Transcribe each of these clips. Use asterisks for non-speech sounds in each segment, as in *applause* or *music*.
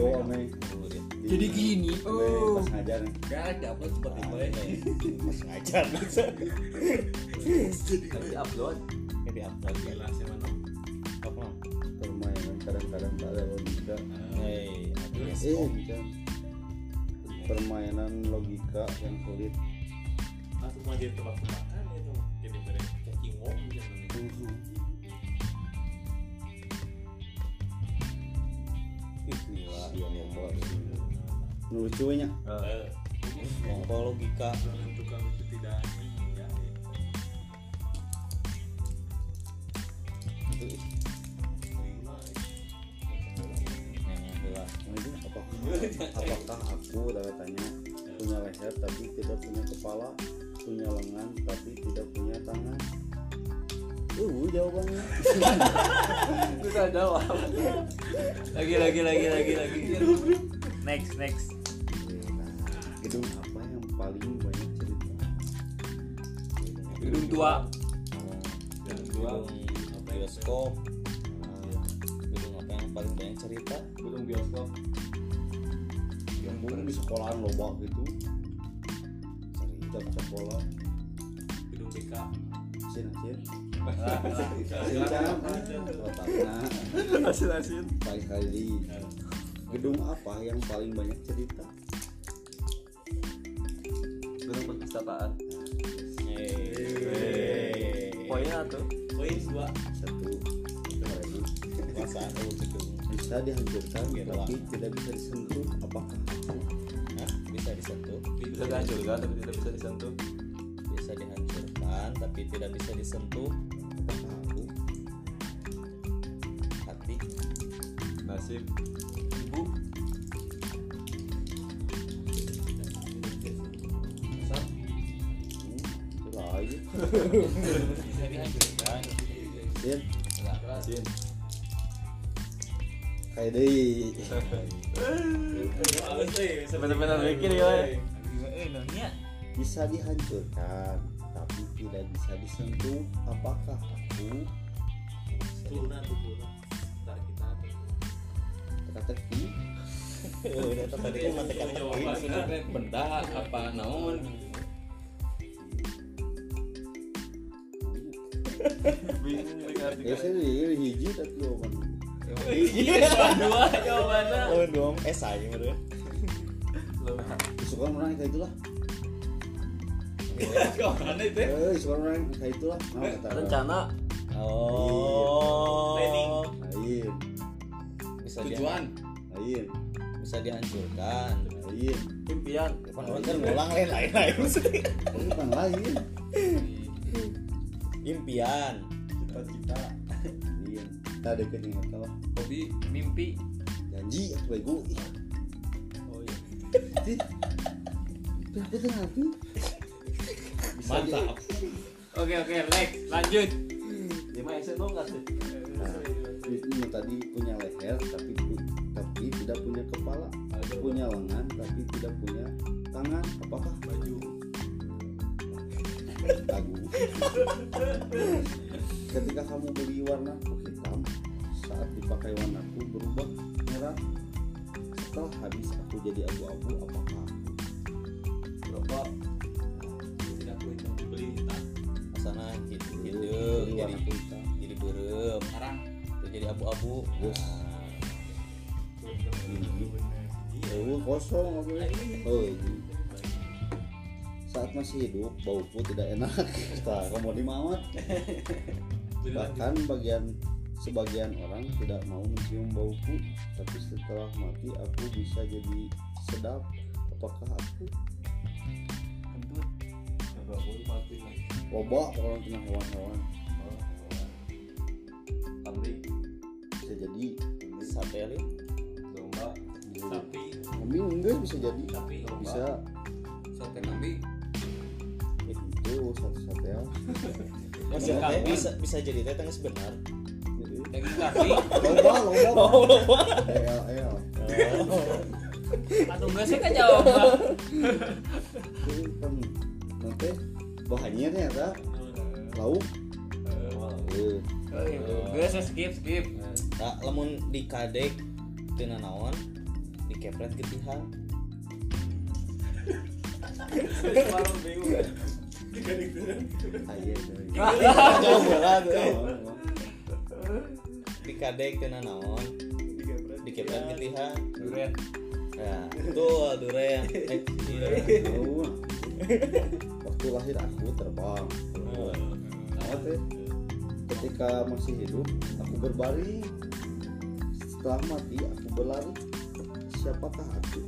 oh ame Jadi gini, oh. pas ngajar nih Gak dapat seperti itu ya. Pas ngajar *laughs* bisa. Tapi upload. Jadi upload. Gila sih mana. Apa? permainan kadang-kadang tak ada logika eh permainan logika yang sulit Langsung mah jadi tebak-tebakan itu. Ya Allah nu lucunya Eh, Ngomong logika. menentukan itu tidak ya. Apakah aku tanda tanya punya leher tapi tidak punya kepala punya lengan tapi tidak punya tangan uh jawabannya *laughs* Sudah jawab. lagi lagi lagi lagi lagi. Next next. Gedung apa yang paling banyak cerita Gedung tua. Gedung bioskop. Nah, Gedung apa yang paling banyak cerita? Gedung bioskop. yang belum di sekolahan loba gitu cerita sekolah Gedung BK. Silakan. Hasil hasil baik kali gedung apa yang paling banyak cerita Gedung perpustakaan. Poinnya tuh. Poin dua. satu gedung. bisa dihancurkan tapi tidak bisa disentuh apakah? Bisa disentuh? Bisa dihancurkan tapi tidak bisa disentuh. Bisa dihancurkan tapi tidak bisa disentuh. Ibu. Lagi kayak deh mikir ya. Eh, bisa dihancurkan tapi tidak bisa disentuh. Apakah aku? Tuh tuh tadi benda apa naon? Bingung ya ini hiji tapi jawaban. Dua jawabannya. Oh, dong. Eh, saya menurut. suka orang kayak itulah. Itu eh suka orang kayak itulah. Nah, kata rencana. Oh. Planning. lain Bisa dia- tujuan lain bisa dihancurkan. lain impian. Kan orang kan ngulang lain lain lain. Maksudnya. bukan lain Impian. cita-cita. Lain kita deket kata lah hobi mimpi. Janji aku bego. Oh iya. Itu aku tuh nanti mantap. Oke oke next. Lanjut. Lima SN dong nggak sih? Nah, ini tadi punya leher tapi tidak punya kepala punya lengan tapi tidak punya tangan apakah baju? Lagu. Ketika kamu beli warna hitam saat dipakai warnaku berubah merah. Setelah habis aku jadi abu-abu apakah? Berapa tidak aku hitam hitam Asana gitu gitu. Jadi warnaku hitam jadi berem. sekarang Terus jadi abu-abu. Yes. Iya oh kosong oh ini saat masih hidup bauku tidak enak. *laughs* Nah, kamu di mawat bahkan bagian sebagian orang tidak mau mencium bauku tapi setelah mati aku bisa jadi sedap. Apakah aku? Kentut. Nggak boleh mati lagi. Orang kena hewan-hewan. Kambing. Bisa jadi Satelit. Sapi kambing enggak bisa jadi. Sapi bisa. sate kambing. Eh, itu satu-satu ya. Masih Iya, eh, kambing. bisa bisa jadi teh tangis benar. Jadi, daging *laughs* kambing. Loba loba el el atau enggak sih kan jawab kan nanti bahannya ternyata. Lauk. Eh, gue saya skip skip. Nah, lamun di kadek tina naon dikepret getihan Malam bingung kan. Oh, dikadek kena naon dikepret getihan Duren. ya tuh duren eh iya. oh. Waktu lahir aku terbang. Nah, ketika masih hidup aku berbaring setelah mati aku berlari siapakah aku tuh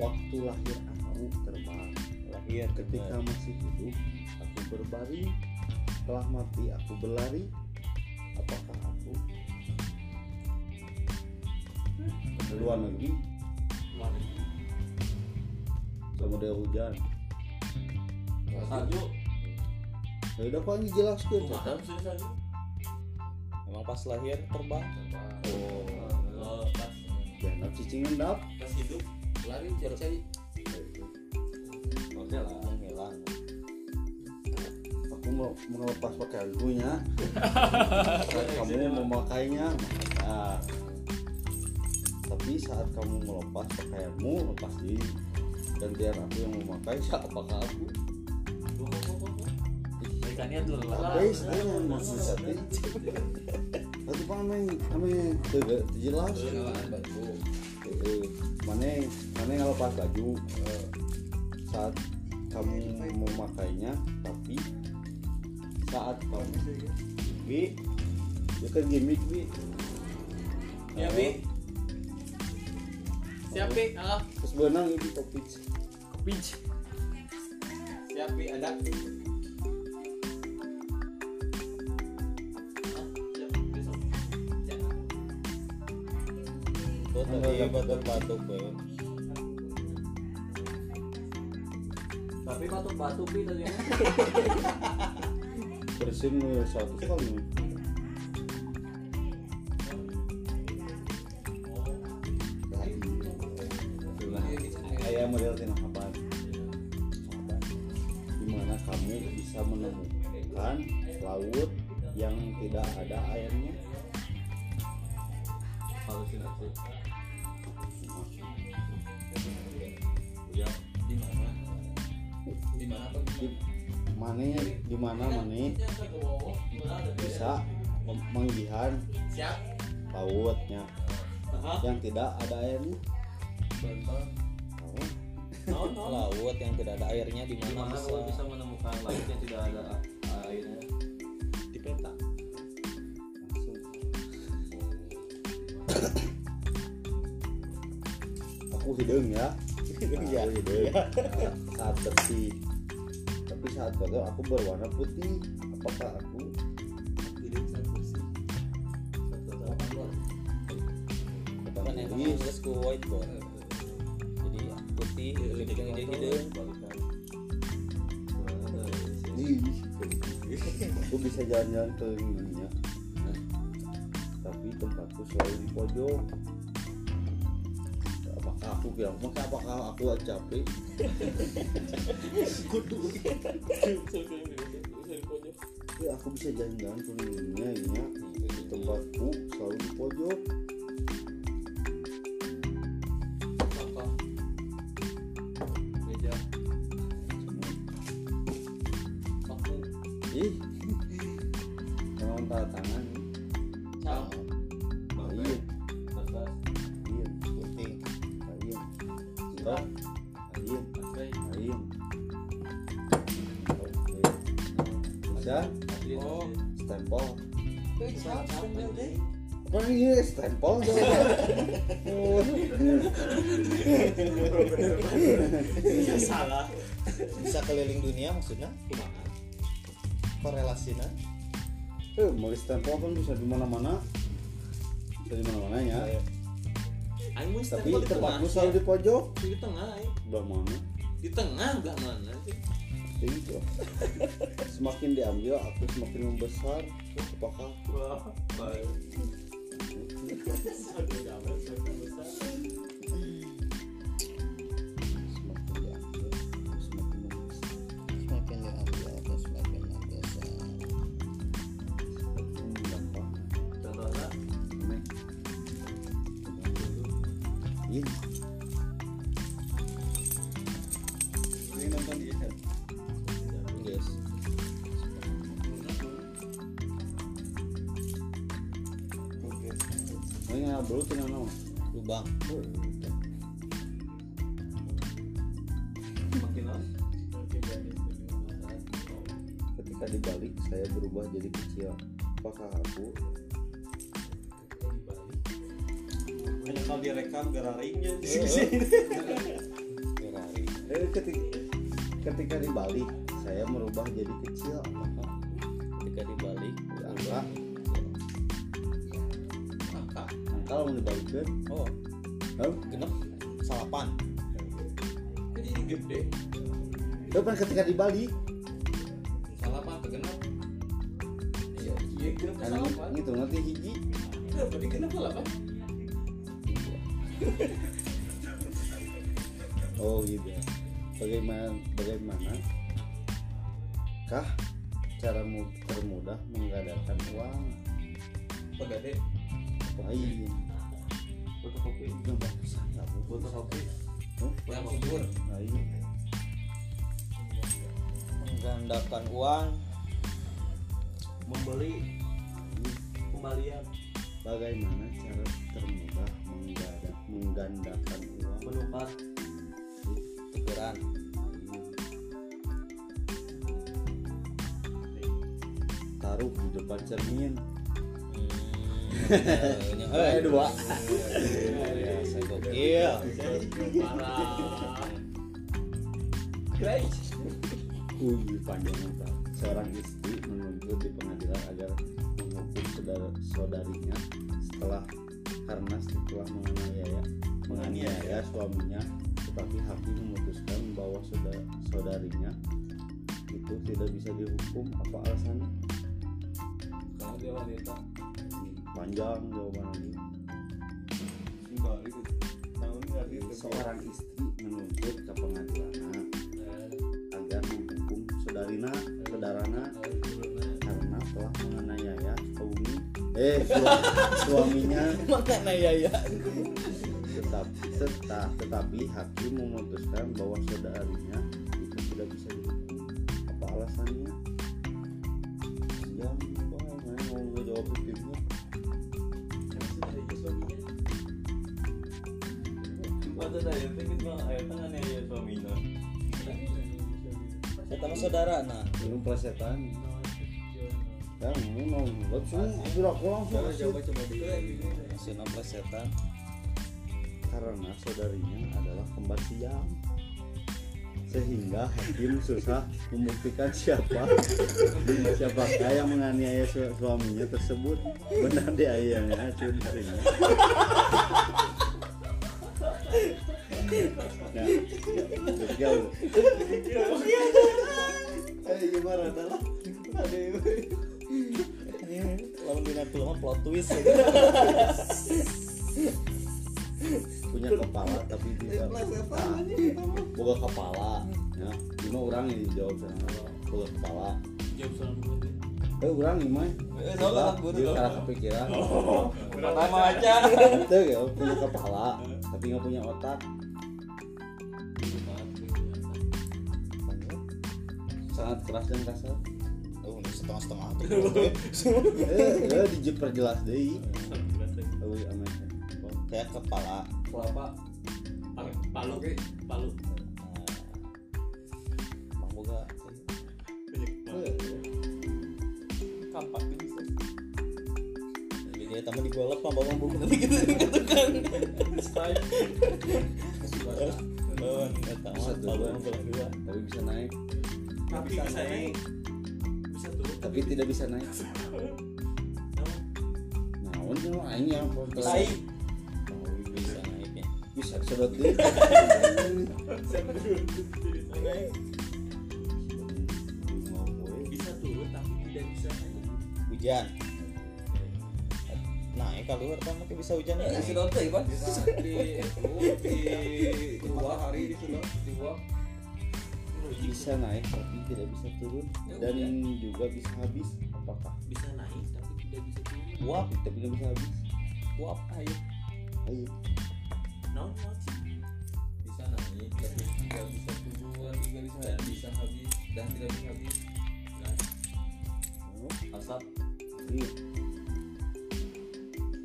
waktu lahir aku terbang lahir ketika masih hidup aku berbaring setelah mati aku berlari. Apakah aku? Ke luar negeri sama dia hujan. Salju. ya udah kok ini jelaskan Kumaha kan bisa salju? emang pas lahir terbang? Oh, oh, pas. Jangan cicing endap pas hidup. Lari cari-cari. oke lah. Menghilang aku mau melepas pakaianku nya *laughs* saat kamu memakainya maka tapi saat kamu melepas pakaianmu lepas diri gantian aku yang memakai apakah aku Ikannya tuh Tapi ame tidak jelas. Eh, Mana mana ngelepas baju eh, saat kamu memakainya, tapi saat kamu bi kan gimmick bi. Ya, Bi. Siap. Ah, Terus benang ini topik. Pitch. siap, Bi. Ada. Ah. Ya. tadi batuk-batuk be Tapi batuk-batuk pi tadi. Bersin satu kali. Model tina kapan? Di mana kamu bisa menemukan laut yang tidak ada airnya? Halusinasi. Ya, di mana? Di mana mana di mana mana bisa menggihan lautnya yang tidak ada airnya? No, no. laut yang tidak ada airnya di mana bisa bisa menemukan laut yang tidak ada airnya? Di peta. langsung. aku hidung ya Iya. aku hidung saat bersih tapi saat kotor aku berwarna putih apakah aku Hidup saya bersih. kan enak Iya. terus ku white board jadi putih hidung jadi hidung Ih, aku bisa jalan-jalan ke dunia tapi tempatku selalu di pojok. Apakah aku bilang maka apakah aku capek? *laughs* Ya aku bisa jalan-jalan ke dunia ya. Tempatku selalu di pojok apa ini stempel *laughs* Salah. bisa keliling dunia maksudnya? Kumaha? korelasinya? Eh mau stempel kan bisa di mana-mana. Bisa di mana-mana ya. Aing mau tapi stempel tempatmu selalu di pojok. Di tengah aing. udah mana? Di tengah belah mana sih? itu *laughs* semakin diambil aku semakin membesar Wah, baik. Ini ngobrol tina naon? lubang Ketika dibalik saya berubah jadi kecil. Apakah aku? hanya kalau direkam gararingnya *laughs* Ferrari Eh, ketika, ketika dibalik saya merubah jadi kecil. Apakah? Oh. Oh, genep. Salapan jadi gede. Itu kan ketika dibalik. salapan ke genep? Iya iya kenapa Karena salapan itu nanti hiji. kenapa di kenapa salapan Oh gitu. Bagaimana bagaimana? Kah? Cara mu- termudah menggandakan uang? pegade Lain. Fotokopi Gampang pisan ya, Bu. fotokopi yang subur Lain. menggandakan uang membeli kembalian Bagaimana cara termudah mengganda- menggandakan uang? menukar tukeran Taruh di depan cermin. Eh, dua. ya, saya gokil Wih, panjang apa? Seorang istri menuntut di pengadilan agar menghukum saudara saudarinya setelah karena setelah menganiaya menganiaya suaminya, tetapi hakim memutuskan bahwa saudara saudarinya itu tidak bisa dihukum. Apa alasannya? kalau dia wanita Panjang jawabannya. gitu Seorang istri menuntut ke pengadilan agar menghukum saudarina, saudarana karena telah menganiaya suami. Eh su- *laughs* suaminya. Makanya ya ya tetapi tetap, tetapi hakim memutuskan bahwa saudarinya itu tidak bisa dihukum. Apa alasannya saya sama saudara nah. Minum plesetan ya mau langsung gerak langsung asik. si nomor setan. Karena saudarinya adalah kembar siam sehingga hakim susah membuktikan siapa. Siapakah yang menganiaya su- suaminya tersebut? Benar dia ayahnya istrinya ya ya eh plot twist. *laughs* Punya kepala tapi tidak nah, boga kepala. Ya lima orang yang dijawab sana boga kepala. Jawab deh. eh orang lima Eh, soalnya kan buru. dia cara kepikiran. Pertama aja? *laughs* Itu ya punya kepala tapi nggak punya otak. Sangat keras dan kasar oh ini setengah setengah tuh eh eh diperjelas deh Awi amet kayak kepala. Kelapa. Palu palu. Bang boga. Kampak tuh bisa. jadi tamu di golok mah bawa buku tapi gitu gitu kan bawa nggak tahu. Bisa apa dua. yang pulang dua. Tapi bisa naik. Tapi bisa naik tapi tidak bisa naik. Nah ini lain yang naik bisa naiknya? Bisa sedot deh bisa turun tapi tidak bisa naik. Hujan. Naik keluar kan mungkin bisa hujan. Ya Disedot teh, Pak. di di dua hari disedot di uap bisa naik tapi tidak bisa turun. Dan juga bisa habis apakah? Bisa naik tapi tidak bisa turun. Uap tapi tidak bisa habis. Uap air ayo. Non bisa naik tapi tidak bisa turun. Bisa bisa habis dan tidak bisa habis. Asap. Iya.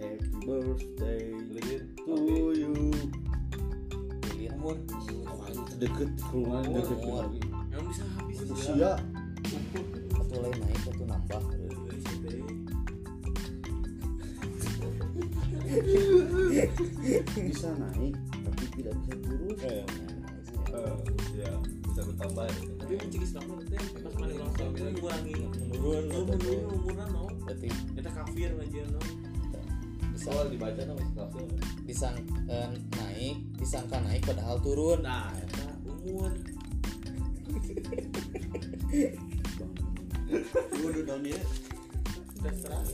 Happy birthday lilin. to you. lilin. Umur Deket rumah deket. Umur. lagi. Emang bisa habis Usia satu lain naik satu nambah. Bisa naik tapi tidak bisa turun. ya bisa bertambah. Tapi mencegah selama teh? Pas mana itu mengurangi umuran berarti Kita kafir aja no soal dibaca nama kafir disang eh, naik disangka naik padahal turun. Nah, eta umur. *laughs* Waduh sekarang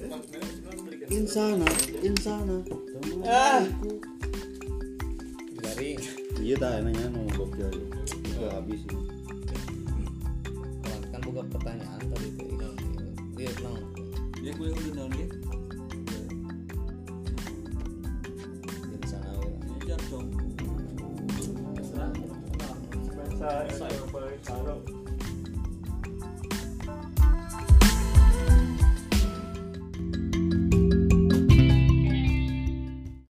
belikan Insana, insana. Ah. garing. Iya dah enaknya mau gokil aja. Itu habis ini. kan buka pertanyaan tadi itu dia bilang dia kuliah udah daun dia